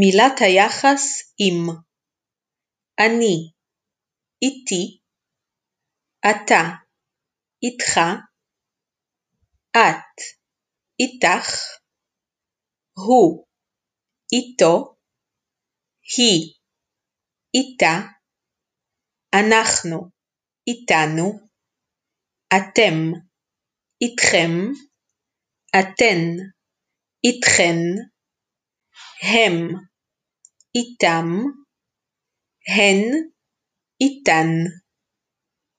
מילת היחס עם. אני איתי אתה איתך את איתך הוא איתו היא איתה אנחנו איתנו אתם איתכם אתן איתכן הם איתם, הן איתן